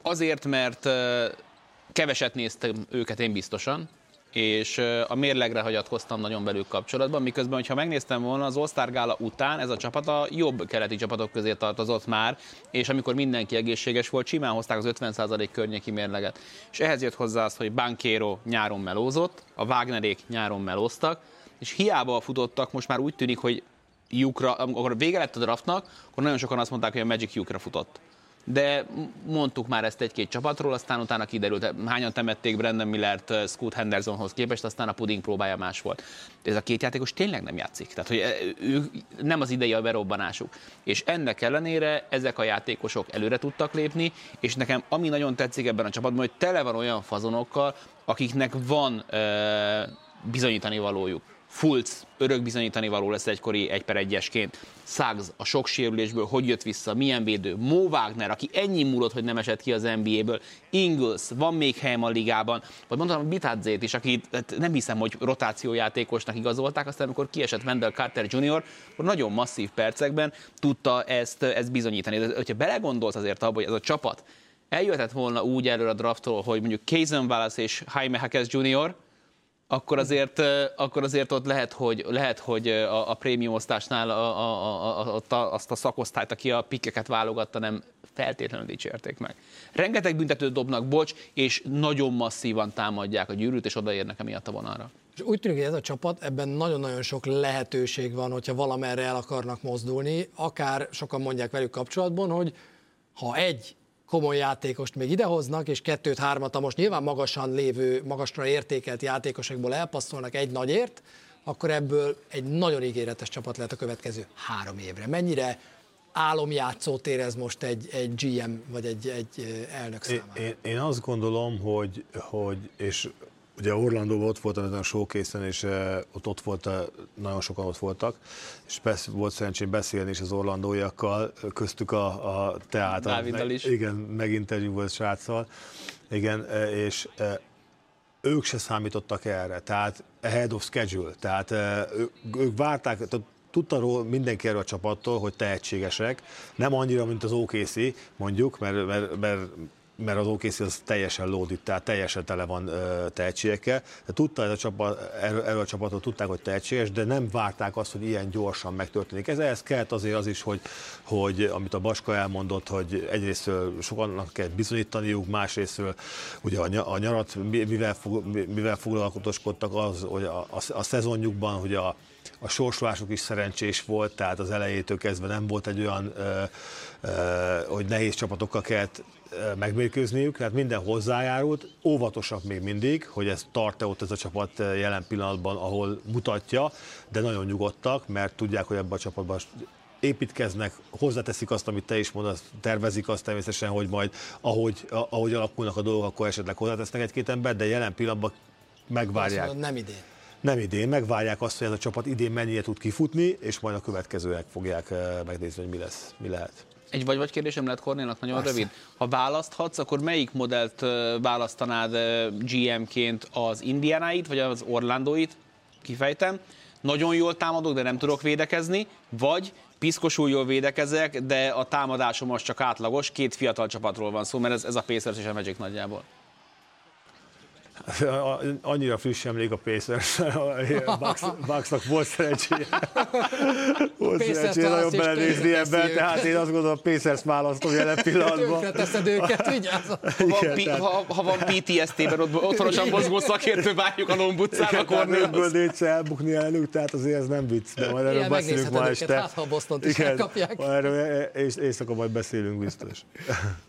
Azért, mert keveset néztem őket én biztosan, és a mérlegre hagyatkoztam nagyon belül kapcsolatban, miközben, hogyha megnéztem volna, az All-Star Gála után ez a csapat a jobb keleti csapatok közé tartozott már, és amikor mindenki egészséges volt, simán hozták az 50% környéki mérleget. És ehhez jött hozzá az, hogy Bankéro nyáron melózott, a Wagnerék nyáron melóztak, és hiába futottak, most már úgy tűnik, hogy lyukra, amikor vége lett a draftnak, akkor nagyon sokan azt mondták, hogy a Magic lyukra futott de mondtuk már ezt egy-két csapatról, aztán utána kiderült, hányan temették Brandon Millert uh, Scoot Hendersonhoz képest, aztán a puding próbája más volt. Ez a két játékos tényleg nem játszik. Tehát, hogy ő nem az ideje a berobbanásuk. És ennek ellenére ezek a játékosok előre tudtak lépni, és nekem ami nagyon tetszik ebben a csapatban, hogy tele van olyan fazonokkal, akiknek van uh, bizonyítani valójuk. Fulc örök bizonyítani való lesz egykori egy per egyesként. Suggs a sok sérülésből hogy jött vissza, milyen védő. Mo Wagner, aki ennyi múlott, hogy nem esett ki az NBA-ből. Ingles, van még helyem a ligában. Vagy mondtam, Bitadzét is, akit hát nem hiszem, hogy rotációjátékosnak igazolták, aztán amikor kiesett Wendell Carter Jr., akkor nagyon masszív percekben tudta ezt, ezt bizonyítani. De hogyha belegondolsz azért abba, hogy ez a csapat eljöhetett volna úgy erről a drafttól, hogy mondjuk Kaysen Wallace és Jaime Hackes Jr., akkor azért, akkor azért ott lehet, hogy, lehet, hogy a, a prémium osztásnál a, a, a, a, azt a szakosztályt, aki a pikkeket válogatta, nem feltétlenül dicsérték meg. Rengeteg büntetőt dobnak, bocs, és nagyon masszívan támadják a gyűrűt, és odaérnek emiatt a vonalra. És úgy tűnik, hogy ez a csapat, ebben nagyon-nagyon sok lehetőség van, hogyha valamerre el akarnak mozdulni, akár sokan mondják velük kapcsolatban, hogy ha egy komoly játékost még idehoznak, és kettőt, hármat a most nyilván magasan lévő, magasra értékelt játékosokból elpasszolnak egy nagyért, akkor ebből egy nagyon ígéretes csapat lehet a következő három évre. Mennyire álomjátszót érez most egy, egy GM vagy egy, egy elnök számára? Én, én azt gondolom, hogy, hogy és Ugye Orlandóban ott voltam ezen a showcase és uh, ott, ott volt, uh, nagyon sokan ott voltak, és persze volt szerencsém beszélni is az orlandóiakkal, köztük a, a teát. Dáviddal is. Igen, meginterjú volt sráccal. Igen, uh, és ők se számítottak erre, tehát ahead of schedule, tehát ők, ők várták, tehát tudta mindenki erről a csapattól, hogy tehetségesek, nem annyira, mint az OKC, mondjuk, mert, mert, mert mert az OKC az teljesen lódít, tehát teljesen tele van ö, tehetségekkel. De tudta ez a csapat, erről, erről a csapatot tudták, hogy tehetséges, de nem várták azt, hogy ilyen gyorsan megtörténik. Ez ehhez kellett azért az is, hogy, hogy amit a Baska elmondott, hogy egyrészt sokannak kell bizonyítaniuk, másrésztről ugye a, nyarat mivel, mivel foglalkozkodtak az, hogy a, a, a szezonjukban, hogy a, a sorsolásuk is szerencsés volt, tehát az elejétől kezdve nem volt egy olyan, ö, ö, hogy nehéz csapatokkal kellett megmérkőzniük, tehát minden hozzájárult, óvatosak még mindig, hogy ez tart-e ott ez a csapat jelen pillanatban, ahol mutatja, de nagyon nyugodtak, mert tudják, hogy ebben a csapatban építkeznek, hozzáteszik azt, amit te is mondasz, tervezik azt természetesen, hogy majd ahogy, ahogy alakulnak a dolgok, akkor esetleg hozzátesznek egy-két ember, de jelen pillanatban megvárják. Azt nem idén. Nem idén, megvárják azt, hogy ez a csapat idén mennyire tud kifutni, és majd a következőek fogják megnézni, hogy mi lesz, mi lehet. Egy vagy-vagy kérdésem lehet Kornélnak nagyon Persze. rövid. Ha választhatsz, akkor melyik modellt választanád GM-ként az Indianáit, vagy az Orlandóit? Kifejtem. Nagyon jól támadok, de nem tudok védekezni, vagy piszkosul jól védekezek, de a támadásom az csak átlagos, két fiatal csapatról van szó, mert ez, ez a Pacers és a Magic nagyjából. Annyira friss emlék a Pacers, Bucksnak volt szerencséje. volt szerencséje nagyon belenézni ebben, tehát én azt gondolom, a Pacers választom jelen pillanatban. Tönkreteszed őket, vigyázz! Ha, van, ha, ha van PTSD-ben, ott, otthonosan mozgó szakértő várjuk a Lombutcán, akkor nőkből négyszer elbukni ellenük, tehát azért ez nem vicc, de majd erről beszélünk ma este. Hát, ha a Boston is elkapják. Erről éjszaka majd beszélünk biztos.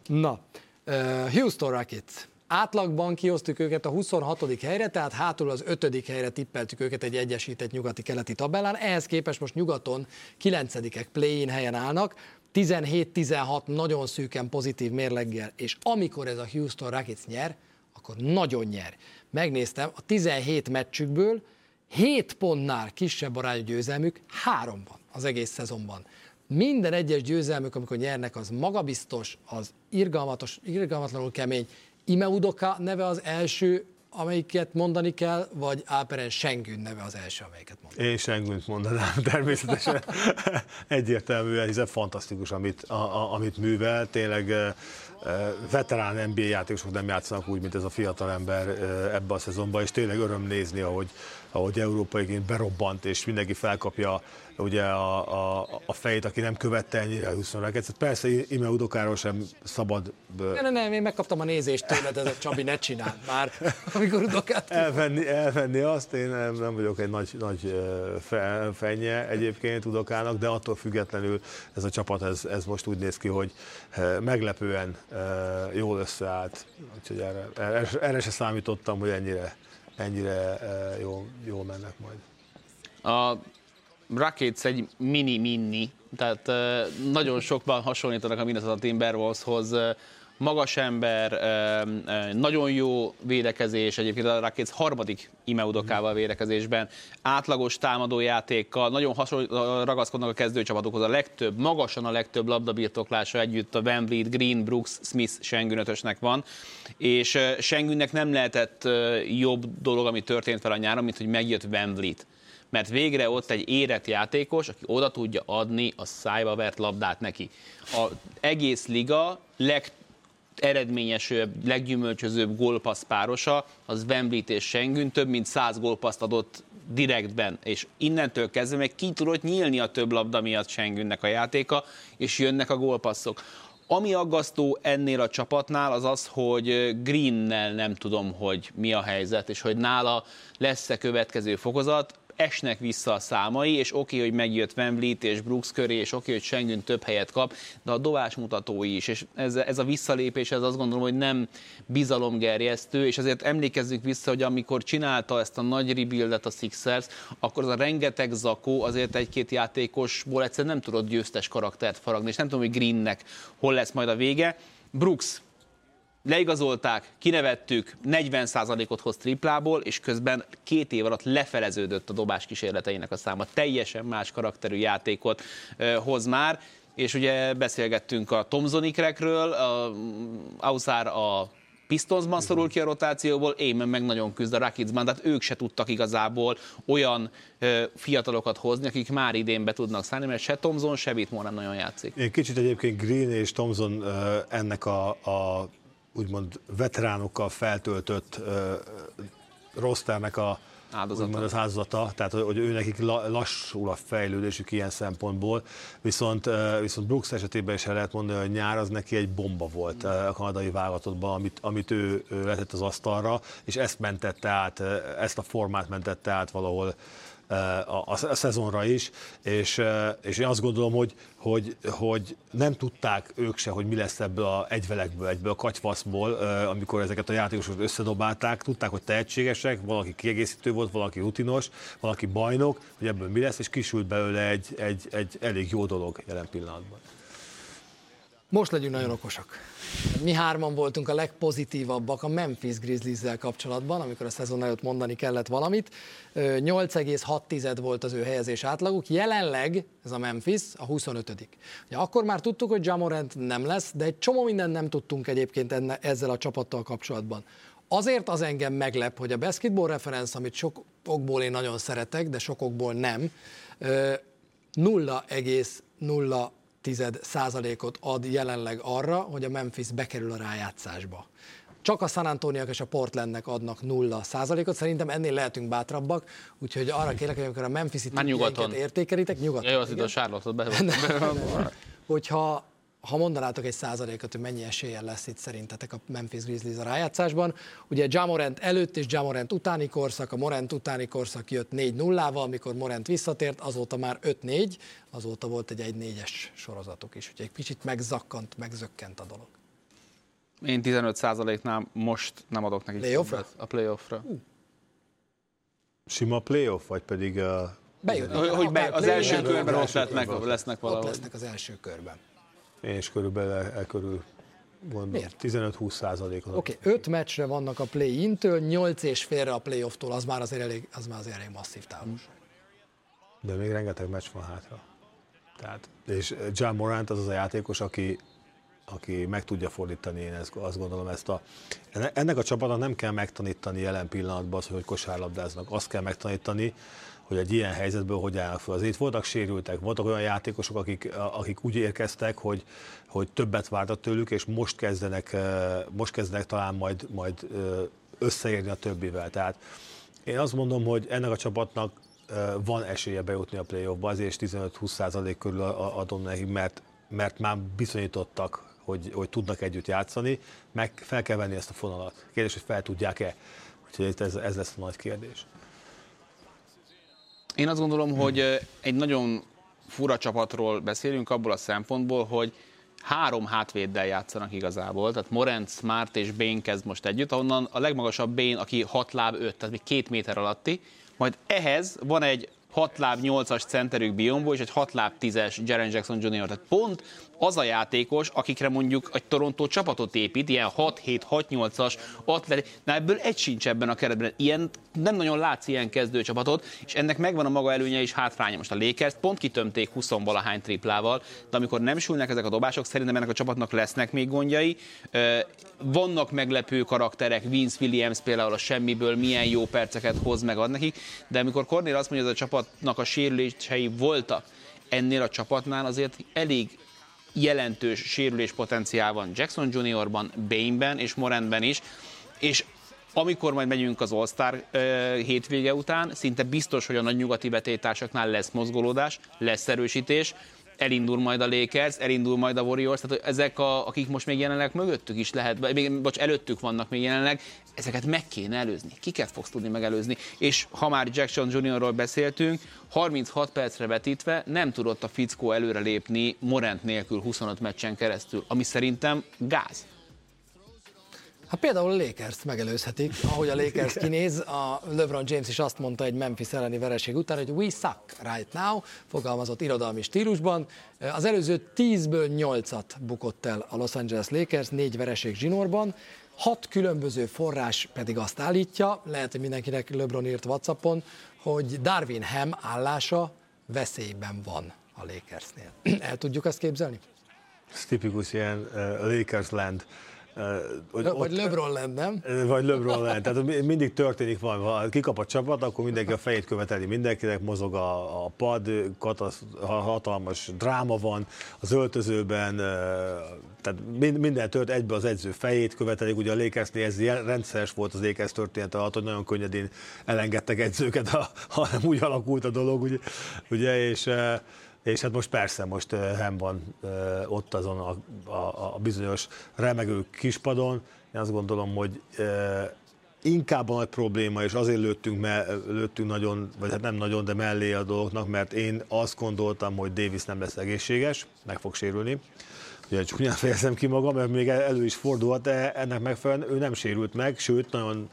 Na, uh, Houston Rockets. Átlagban kiosztuk őket a 26. helyre, tehát hátul az 5. helyre tippeltük őket egy egyesített nyugati-keleti tabellán. Ehhez képest most nyugaton 9 play-in helyen állnak, 17-16 nagyon szűken pozitív mérleggel, és amikor ez a Houston Rockets nyer, akkor nagyon nyer. Megnéztem, a 17 meccsükből 7 pontnál kisebb arányú győzelmük három van az egész szezonban. Minden egyes győzelmük, amikor nyernek, az magabiztos, az irgalmatos, irgalmatlanul kemény, Ime Udoka neve az első, amelyiket mondani kell, vagy Alperen Sengün neve az első, amelyiket mondani? Én Sengünt mondanám természetesen. Egyértelműen, hiszen fantasztikus, amit, a, a, amit művel. Tényleg veterán NBA játékosok nem játszanak úgy, mint ez a fiatal ember ebbe a szezonban, és tényleg öröm nézni, ahogy, ahogy európaiként berobbant, és mindenki felkapja ugye a, a, a fejét, aki nem követte ennyire a 20 raket. Persze Ime Udokáról sem szabad... Nem, nem, nem, én megkaptam a nézést tőled, ez a Csabi ne csinál már, amikor Udokát... Elvenni, elvenni azt, én nem, vagyok egy nagy, nagy fe, fenye egyébként Udokának, de attól függetlenül ez a csapat, ez, ez most úgy néz ki, hogy meglepően jól összeállt. Úgyhogy erre, erre, erre se számítottam, hogy ennyire, ennyire jól, jól mennek majd. A Rockets egy mini-mini, tehát nagyon sokban hasonlítanak a Minnesota Timberwolveshoz. Magas ember, nagyon jó védekezés, egyébként a Rockets harmadik imeudokával védekezésben, átlagos támadójátékkal, nagyon hasonló, ragaszkodnak a kezdőcsapatokhoz a legtöbb, magasan a legtöbb labdabirtoklása együtt a Van Vliet, Green, Brooks, Smith, Sengun ötösnek van, és Sengunnek nem lehetett jobb dolog, ami történt fel a nyáron, mint hogy megjött Van Vliet mert végre ott egy érett játékos, aki oda tudja adni a szájba vert labdát neki. A egész liga leg eredményesebb, leggyümölcsözőbb gólpassz párosa, az Wembley és Schengen, több mint 100 gólpaszt adott direktben, és innentől kezdve meg ki tudott nyílni a több labda miatt Schengennek a játéka, és jönnek a gólpasszok. Ami aggasztó ennél a csapatnál az az, hogy Greennel nem tudom, hogy mi a helyzet, és hogy nála lesz-e következő fokozat esnek vissza a számai, és oké, hogy megjött Van és Brooks köré, és oké, hogy Schengen több helyet kap, de a dobás mutatói is, és ez, ez a visszalépés, ez azt gondolom, hogy nem bizalomgerjesztő, és azért emlékezzük vissza, hogy amikor csinálta ezt a nagy rebuildet a Sixers, akkor az a rengeteg zakó azért egy-két játékosból egyszerűen nem tudott győztes karaktert faragni, és nem tudom, hogy Greennek hol lesz majd a vége. Brooks leigazolták, kinevettük, 40%-ot hoz triplából, és közben két év alatt lefeleződött a dobás kísérleteinek a száma. Teljesen más karakterű játékot hoz már, és ugye beszélgettünk a Tomzonikrekről, a Auszár a Pistonsban szorul ki a rotációból, én meg nagyon küzd a Rakicban, tehát ők se tudtak igazából olyan ö, fiatalokat hozni, akik már idén be tudnak szállni, mert se Tomzon, se Whitmore nem nagyon játszik. Én kicsit egyébként Green és Tomzon ö, ennek a, a úgymond veteránokkal feltöltött rosternek a áldozata. Úgymond az áldozata, tehát hogy ő nekik lassul a fejlődésük ilyen szempontból, viszont, viszont Brooks esetében is el lehet mondani, hogy nyár az neki egy bomba volt a kanadai válogatottban, amit, amit ő, ő letett az asztalra, és ezt mentette át, ezt a formát mentette át valahol a, a, a szezonra is, és, és én azt gondolom, hogy, hogy, hogy nem tudták ők se, hogy mi lesz ebből a egyvelekből, egyből a katyfaszból, amikor ezeket a játékosokat összedobálták, tudták, hogy tehetségesek, valaki kiegészítő volt, valaki rutinos, valaki bajnok, hogy ebből mi lesz, és kisült belőle egy, egy, egy elég jó dolog jelen pillanatban. Most legyünk nagyon okosak. Mi hárman voltunk a legpozitívabbak a Memphis Grizzlies-zel kapcsolatban, amikor a szezon előtt mondani kellett valamit. 8,6 volt az ő helyezés átlaguk, jelenleg ez a Memphis a 25 Ugye akkor már tudtuk, hogy Jamorant nem lesz, de egy csomó mindent nem tudtunk egyébként enne, ezzel a csapattal kapcsolatban. Azért az engem meglep, hogy a basketball reference, amit sok okból én nagyon szeretek, de sokokból nem, 0,0 százalékot ad jelenleg arra, hogy a Memphis bekerül a rájátszásba. Csak a San Antoniak és a Portlandnek adnak nulla százalékot, szerintem ennél lehetünk bátrabbak, úgyhogy arra kérlek, hogy amikor a Memphis-i értékelitek, nyugodtan. Jó, az itt a Charlotte-ot be. Hogyha ha mondanátok egy százalékot, hogy mennyi eséllyel lesz itt szerintetek a Memphis Grizzlies a rájátszásban. Ugye Jamorant előtt és Jamorant utáni korszak, a Morant utáni korszak jött 4-0-val, amikor Morant visszatért, azóta már 5-4, azóta volt egy 1-4-es sorozatuk is, úgyhogy egy kicsit megzakkant, megzökkent a dolog. Én 15 százaléknál most nem adok neki playoffra? a playoffra. Uh. Sima playoff, vagy pedig a... Bejönnek. Hogy, hogy be, az első körben ott lesznek, lesznek valahol. Ott lesznek az első körben. Én is körülbelül e, e körül gondolom. 15-20 százalékot. Oké, okay, 5 meccsre vannak a play-intől, 8 és félre a playoff-tól, az már azért elég, az már azért elég masszív távolság. De még rengeteg meccs van hátra. Tehát, és John Morant az az a játékos, aki, aki meg tudja fordítani, én ezt, azt gondolom ezt a... Ennek a csapatnak nem kell megtanítani jelen pillanatban az, hogy kosárlabdáznak. Azt kell megtanítani, hogy egy ilyen helyzetből hogy állnak fel. Azért voltak sérültek, voltak olyan játékosok, akik, akik úgy érkeztek, hogy, hogy többet vártak tőlük, és most kezdenek, most kezdenek talán majd, majd összeérni a többivel. Tehát én azt mondom, hogy ennek a csapatnak van esélye bejutni a playoffba, azért 15-20% körül adom neki, mert, mert már bizonyítottak, hogy, hogy tudnak együtt játszani, meg fel kell venni ezt a fonalat. Kérdés, hogy fel tudják-e. Úgyhogy ez, ez lesz a nagy kérdés. Én azt gondolom, hmm. hogy egy nagyon fura csapatról beszélünk abból a szempontból, hogy három hátvéddel játszanak igazából, tehát Morent, Smart és Bain kezd most együtt, ahonnan a legmagasabb Bain, aki 6 láb 5, tehát még két méter alatti, majd ehhez van egy 6 láb 8-as centerük Biombo és egy 6 láb 10-es Jaren Jackson Jr. Tehát pont az a játékos, akikre mondjuk egy Toronto csapatot épít, ilyen 6-7-6-8-as atlet, na ebből egy sincs ebben a keretben. Ilyen, nem nagyon látsz ilyen kezdőcsapatot, és ennek megvan a maga előnye és hátránya. Most a Lakers pont kitömték 20 valahány triplával, de amikor nem sülnek ezek a dobások, szerintem ennek a csapatnak lesznek még gondjai. Vannak meglepő karakterek, Vince Williams például a semmiből milyen jó perceket hoz meg ad nekik, de amikor Cornél azt mondja, hogy ez a csapatnak a sérülései voltak, ennél a csapatnál azért elég jelentős sérülés potenciál van Jackson Juniorban, Bainben és Morantben is, és amikor majd megyünk az All-Star hétvége után, szinte biztos, hogy a nagy nyugati betétársaknál lesz mozgolódás, lesz erősítés, elindul majd a Lakers, elindul majd a Warriors, tehát ezek, a, akik most még jelenleg mögöttük is lehet, még, bocs, előttük vannak még jelenleg, ezeket meg kéne előzni. Kiket fogsz tudni megelőzni? És ha már Jackson Juniorról beszéltünk, 36 percre vetítve nem tudott a fickó előre lépni Morant nélkül 25 meccsen keresztül, ami szerintem gáz. Hát például a lakers megelőzhetik. Ahogy a Lakers kinéz, a LeBron James is azt mondta egy Memphis elleni vereség után, hogy we suck right now, fogalmazott irodalmi stílusban. Az előző 10-ből 8-at bukott el a Los Angeles Lakers, négy vereség zsinórban. Hat különböző forrás pedig azt állítja, lehet, hogy mindenkinek LeBron írt Whatsappon, hogy Darwin Ham állása veszélyben van a Lakersnél. El tudjuk azt képzelni? Ez tipikus ilyen uh, Lakers land hogy vagy ott, LeBron lenne, nem? Vagy LeBron lenne. Tehát mindig történik valami. Ha kikap a csapat, akkor mindenki a fejét követeli mindenkinek, mozog a, a pad, katasz, hatalmas dráma van az öltözőben, tehát minden tört egybe az edző fejét követelik. Ugye a Lakersnél ez rendszeres volt az Lakers történet alatt, hogy nagyon könnyedén elengedtek edzőket, hanem úgy alakult a dolog, ugye, ugye és és hát most persze, most Hem van ott azon a, a, a bizonyos remegő kispadon. Én azt gondolom, hogy inkább a nagy probléma, és azért lőttünk, me, lőttünk nagyon, vagy hát nem nagyon, de mellé a dolgoknak, mert én azt gondoltam, hogy Davis nem lesz egészséges, meg fog sérülni. Ugye csúnyán fejezem ki magam, mert még elő is fordulhat, de ennek megfelelően ő nem sérült meg, sőt, nagyon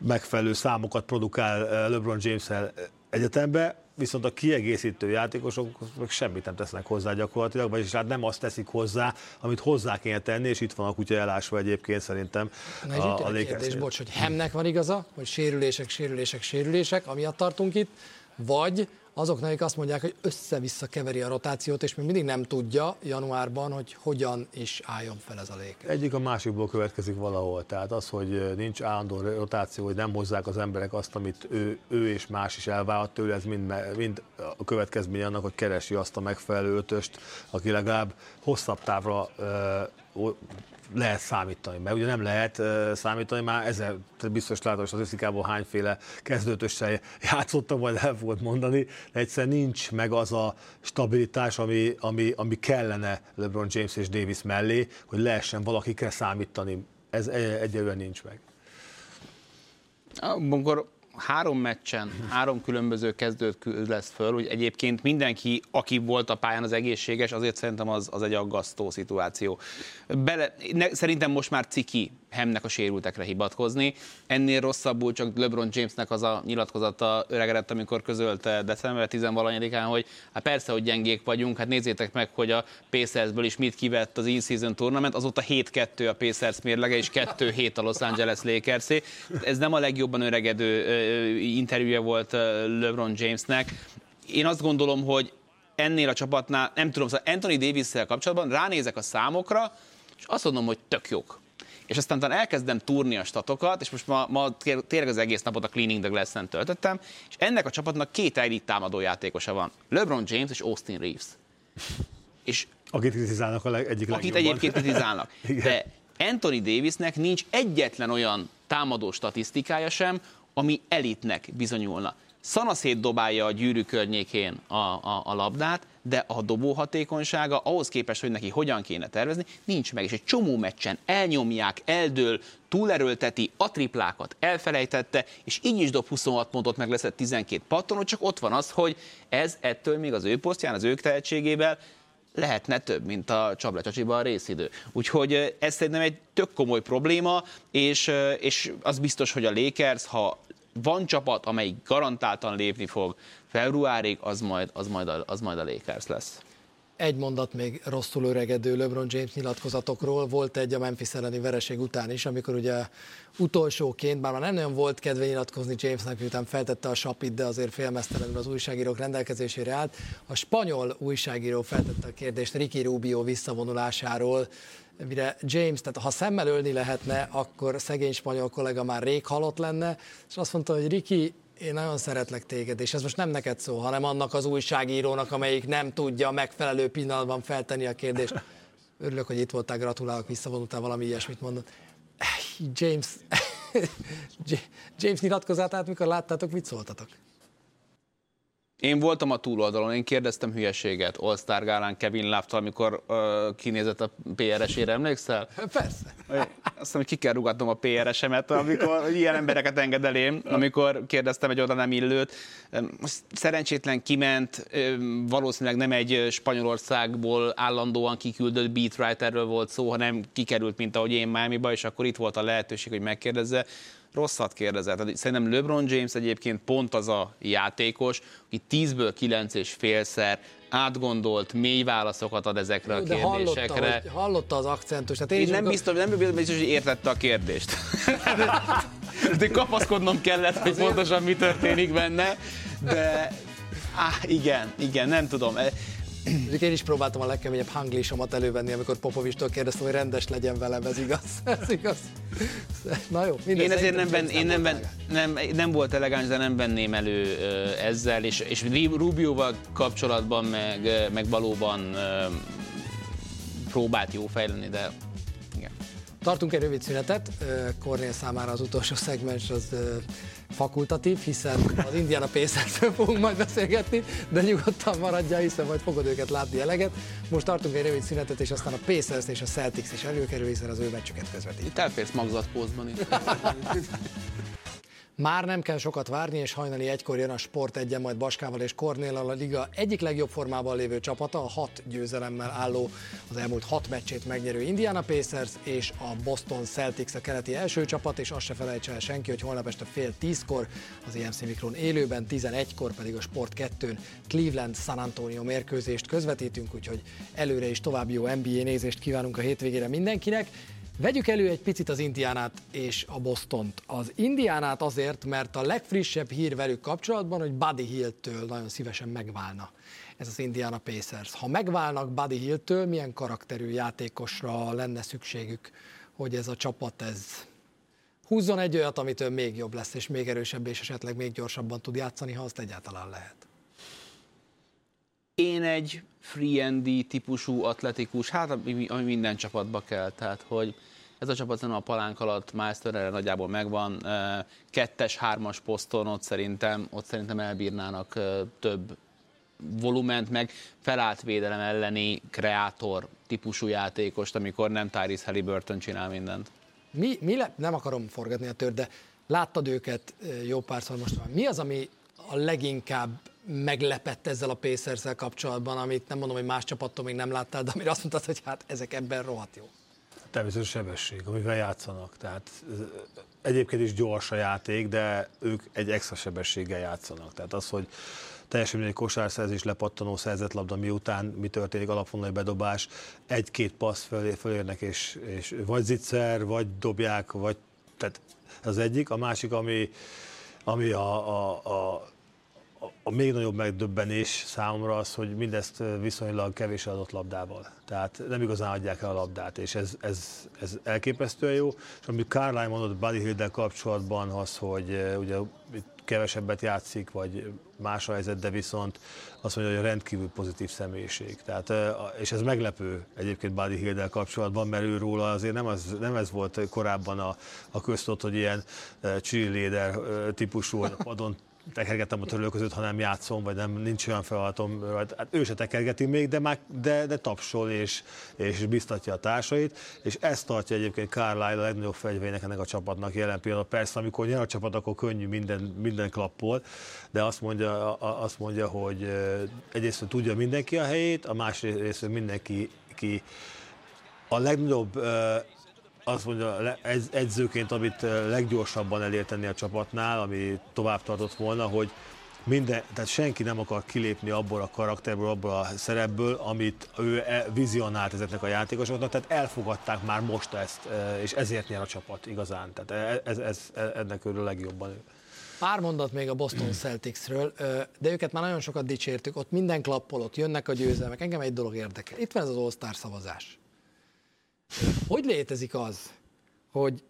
megfelelő számokat produkál LeBron James-el egyetembe, viszont a kiegészítő játékosok meg semmit nem tesznek hozzá gyakorlatilag, vagyis hát nem azt teszik hozzá, amit hozzá kéne tenni, és itt van a kutya elásva egyébként szerintem. Na, a, a, a kérdés, bocs, hogy Hemnek van igaza, hogy sérülések, sérülések, sérülések, amiatt tartunk itt, vagy azoknak, akik azt mondják, hogy össze-vissza keveri a rotációt, és még mindig nem tudja januárban, hogy hogyan is álljon fel ez a lég. Egyik a másikból következik valahol. Tehát az, hogy nincs állandó rotáció, hogy nem hozzák az emberek azt, amit ő, ő és más is elvállalt tőle, ez mind, mind a következmény annak, hogy keresi azt a megfelelő ötöst, aki legalább hosszabb távra lehet számítani, mert ugye nem lehet számítani, már ezer, biztos látod, az összikából hányféle kezdőtössel játszottam, majd el fogod mondani, de egyszerűen nincs meg az a stabilitás, ami, ami, ami kellene LeBron James és Davis mellé, hogy lehessen valakikre számítani. Ez egyelőre nincs meg. Amikor három meccsen, három különböző kezdőt lesz föl, hogy egyébként mindenki, aki volt a pályán az egészséges, azért szerintem az, az egy aggasztó szituáció. Bele, ne, szerintem most már ciki Hemnek a sérültekre hibatkozni. Ennél rosszabbul csak LeBron Jamesnek az a nyilatkozata öregedett, amikor közölte december 10 án hogy hát persze, hogy gyengék vagyunk, hát nézzétek meg, hogy a Pacersből is mit kivett az in-season tournament, azóta 7-2 a Pacers mérlege, és 2-7 a Los Angeles lakers -é. Ez nem a legjobban öregedő interjúja volt LeBron Jamesnek. Én azt gondolom, hogy ennél a csapatnál, nem tudom, szóval Anthony davis kapcsolatban ránézek a számokra, és azt mondom, hogy tök jók és aztán utána elkezdem túrni a statokat, és most ma, ma tényleg az egész napot a Cleaning the Glass-en töltöttem, és ennek a csapatnak két elit támadó játékosa van. LeBron James és Austin Reeves. És akit kritizálnak a leg, egyik Akit legjobban. egyébként kritizálnak. De Anthony Davisnek nincs egyetlen olyan támadó statisztikája sem, ami elitnek bizonyulna. Szanaszét dobálja a gyűrű környékén a, a, a labdát, de a dobó hatékonysága ahhoz képest, hogy neki hogyan kéne tervezni, nincs meg. És egy csomó meccsen elnyomják, eldől, túlerőlteti, a triplákat elfelejtette, és így is dob 26 pontot, meg lesz 12 pattonot, csak ott van az, hogy ez ettől még az ő posztján, az ők tehetségével lehetne több, mint a csaplecsacsiban a részidő. Úgyhogy ez szerintem egy tök komoly probléma, és, és az biztos, hogy a Lakers, ha van csapat, amelyik garantáltan lépni fog februárig, az majd, az majd, a, az majd a Lakers lesz. Egy mondat még rosszul öregedő LeBron James nyilatkozatokról. Volt egy a Memphis elleni vereség után is, amikor ugye utolsóként, bár már nem nagyon volt kedve nyilatkozni Jamesnek, miután feltette a sapit, de azért félmeztelenül az újságírók rendelkezésére állt. A spanyol újságíró feltette a kérdést Ricky Rubio visszavonulásáról, mire James, tehát ha szemmel ölni lehetne, akkor szegény spanyol kollega már rég halott lenne, és azt mondta, hogy Ricky, én nagyon szeretlek téged, és ez most nem neked szó, hanem annak az újságírónak, amelyik nem tudja megfelelő pillanatban feltenni a kérdést. Örülök, hogy itt voltál, gratulálok, visszavonultál valami ilyesmit mondott. James, James nyilatkozatát, mikor láttátok, mit szóltatok? Én voltam a túloldalon, én kérdeztem hülyeséget All-Star Gálán Kevin love amikor uh, kinézett a PRS-ére, emlékszel? Persze. Azt mondom, hogy ki kell rugatnom a PRS-emet, amikor ilyen embereket enged elém, amikor kérdeztem egy oda nem illőt. Szerencsétlen kiment, valószínűleg nem egy Spanyolországból állandóan kiküldött beatwriterről volt szó, hanem kikerült, mint ahogy én Miami-ba, és akkor itt volt a lehetőség, hogy megkérdezze rosszat kérdezett. Szerintem LeBron James egyébként pont az a játékos, aki 10-ből 9 és félszer átgondolt, mély válaszokat ad ezekre a De kérdésekre. Hallotta, hogy, hallotta az akcentus. Tehát én, én nem, biztos, nem biztos, hogy értette a kérdést. de kapaszkodnom kellett, hogy pontosan mi történik benne, de ah, igen, igen, nem tudom. Mondjuk én is próbáltam a legkeményebb hanglisomat elővenni, amikor Popovistól kérdeztem, hogy rendes legyen velem, ez igaz. Ez igaz. Na jó, Én ezért nem, ben, én nem, ben, nem, nem volt elegáns, de nem venném elő ezzel, és, és Rubioval kapcsolatban meg, meg valóban próbált jó fejlődni, de igen. Tartunk egy rövid szünetet, Kornél számára az utolsó szegmens az fakultatív, hiszen az Indiana pacers fogunk majd beszélgetni, de nyugodtan maradjál, hiszen majd fogod őket látni eleget. Most tartunk egy rövid szünetet, és aztán a Pacers és a Celtics is előkerül, hiszen az ő meccsüket közvetít. Itt elférsz magzatpózban is. Már nem kell sokat várni, és hajnali egykor jön a Sport egyen, majd Baskával és Kornéllal a liga egyik legjobb formában lévő csapata, a hat győzelemmel álló, az elmúlt hat meccsét megnyerő Indiana Pacers és a Boston Celtics a keleti első csapat, és azt se felejtse el senki, hogy holnap este fél tízkor az EMC Mikron élőben, 11-kor pedig a Sport 2-n Cleveland San Antonio mérkőzést közvetítünk, úgyhogy előre is további jó NBA nézést kívánunk a hétvégére mindenkinek. Vegyük elő egy picit az Indiánát és a Bostont. Az Indiánát azért, mert a legfrissebb hír velük kapcsolatban, hogy Buddy Hill-től nagyon szívesen megválna ez az Indiana Pacers. Ha megválnak Buddy Hill-től, milyen karakterű játékosra lenne szükségük, hogy ez a csapat ez húzzon egy olyat, amitől még jobb lesz, és még erősebb, és esetleg még gyorsabban tud játszani, ha azt egyáltalán lehet. Én egy free típusú atletikus, hát ami, minden csapatba kell, tehát hogy ez a csapat a palánk alatt Masterre nagyjából megvan, kettes, hármas poszton ott szerintem, ott szerintem elbírnának több volument, meg felállt védelem elleni kreátor típusú játékost, amikor nem Tyrese Halliburton csinál mindent. Mi, mi le, nem akarom forgatni a tör, de láttad őket jó párszor most van. Mi az, ami a leginkább meglepett ezzel a pacers kapcsolatban, amit nem mondom, hogy más csapattól még nem láttál, de amire azt mondtad, hogy hát ezek ebben rohadt jó. Természetesen sebesség, amivel játszanak. Tehát egyébként is gyors a játék, de ők egy extra sebességgel játszanak. Tehát az, hogy teljesen mindegy kosárszerzés, lepattanó szerzett labda miután mi történik, alapvonalai bedobás, egy-két passz fölé, fölérnek, és, és vagy zicser, vagy dobják, vagy tehát az egyik. A másik, ami, ami a, a, a a még nagyobb megdöbbenés számomra az, hogy mindezt viszonylag kevés adott labdával. Tehát nem igazán adják el a labdát, és ez, ez, ez elképesztően jó. És amit Carline mondott Buddy hill kapcsolatban, az, hogy ugye kevesebbet játszik, vagy más a helyzet, de viszont azt mondja, hogy rendkívül pozitív személyiség. Tehát, és ez meglepő egyébként Buddy hill kapcsolatban, mert ő róla azért nem, az, nem ez volt korábban a, a köztot, hogy ilyen cheerleader típusú, a padon tekergetem a között, ha nem játszom, vagy nem, nincs olyan feladatom, hát ő se tekergeti még, de, már, de, de tapsol és, és biztatja a társait, és ezt tartja egyébként Carlisle a legnagyobb fegyvének ennek a csapatnak jelen pillanatban. Persze, amikor nyer a csapat, akkor könnyű minden, minden klappol, de azt mondja, azt mondja, hogy egyrészt tudja mindenki a helyét, a másrészt mindenki ki a legnagyobb azt mondja edzőként, amit leggyorsabban elérteni a csapatnál, ami tovább tartott volna, hogy minden, tehát senki nem akar kilépni abból a karakterből, abból a szerepből, amit ő e, vizionált ezeknek a játékosoknak, tehát elfogadták már most ezt, és ezért nyer a csapat igazán. Tehát e, ez, ez, ez ennek örül legjobban. Pár mondat még a Boston Celticsről, de őket már nagyon sokat dicsértük, ott minden klappol, ott jönnek a győzelmek. Engem egy dolog érdekel. Itt van ez az All-Star szavazás. Hogy létezik az, hogy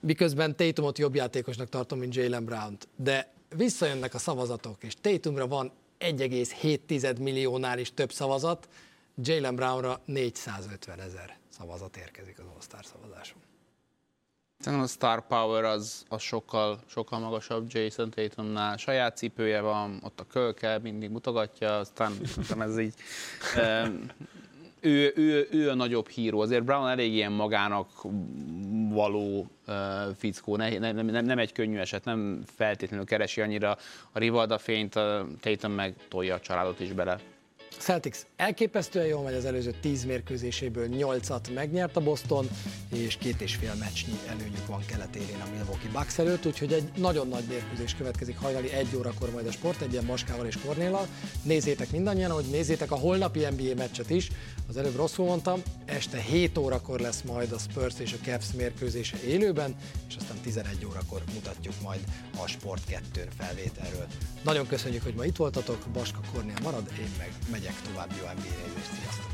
miközben Tatumot jobb játékosnak tartom, mint Jalen Brown-t, de visszajönnek a szavazatok, és Tatumra van 1,7 milliónál is több szavazat, Jalen Brownra 450 ezer szavazat érkezik az All-Star szavazáson. Szerintem a star power az, az sokkal, sokkal magasabb Jason Tatumnál. Saját cipője van, ott a kölke mindig mutogatja, aztán ez így ő, ő, ő a nagyobb híró. Azért Brown elég ilyen magának való uh, fickó, ne, ne, nem, nem egy könnyű eset, nem feltétlenül keresi annyira a Rivalda fényt, a Tatum meg tolja a családot is bele. Celtics elképesztően jól megy az előző 10 mérkőzéséből 8-at megnyert a Boston, és két és fél meccsnyi előnyük van keletérén a Milwaukee Bucks előtt, úgyhogy egy nagyon nagy mérkőzés következik hajnali egy órakor majd a Sport egy ilyen Maskával és Kornéllal. Nézzétek mindannyian, hogy nézzétek a holnapi NBA meccset is, az előbb rosszul mondtam, este 7 órakor lesz majd a Spurs és a Cavs mérkőzése élőben, és aztán 11 órakor mutatjuk majd a Sport 2 felvételről. Nagyon köszönjük, hogy ma itt voltatok, Baska Kornél marad, én meg megyek tovább jó NBA nézést. Sziasztok!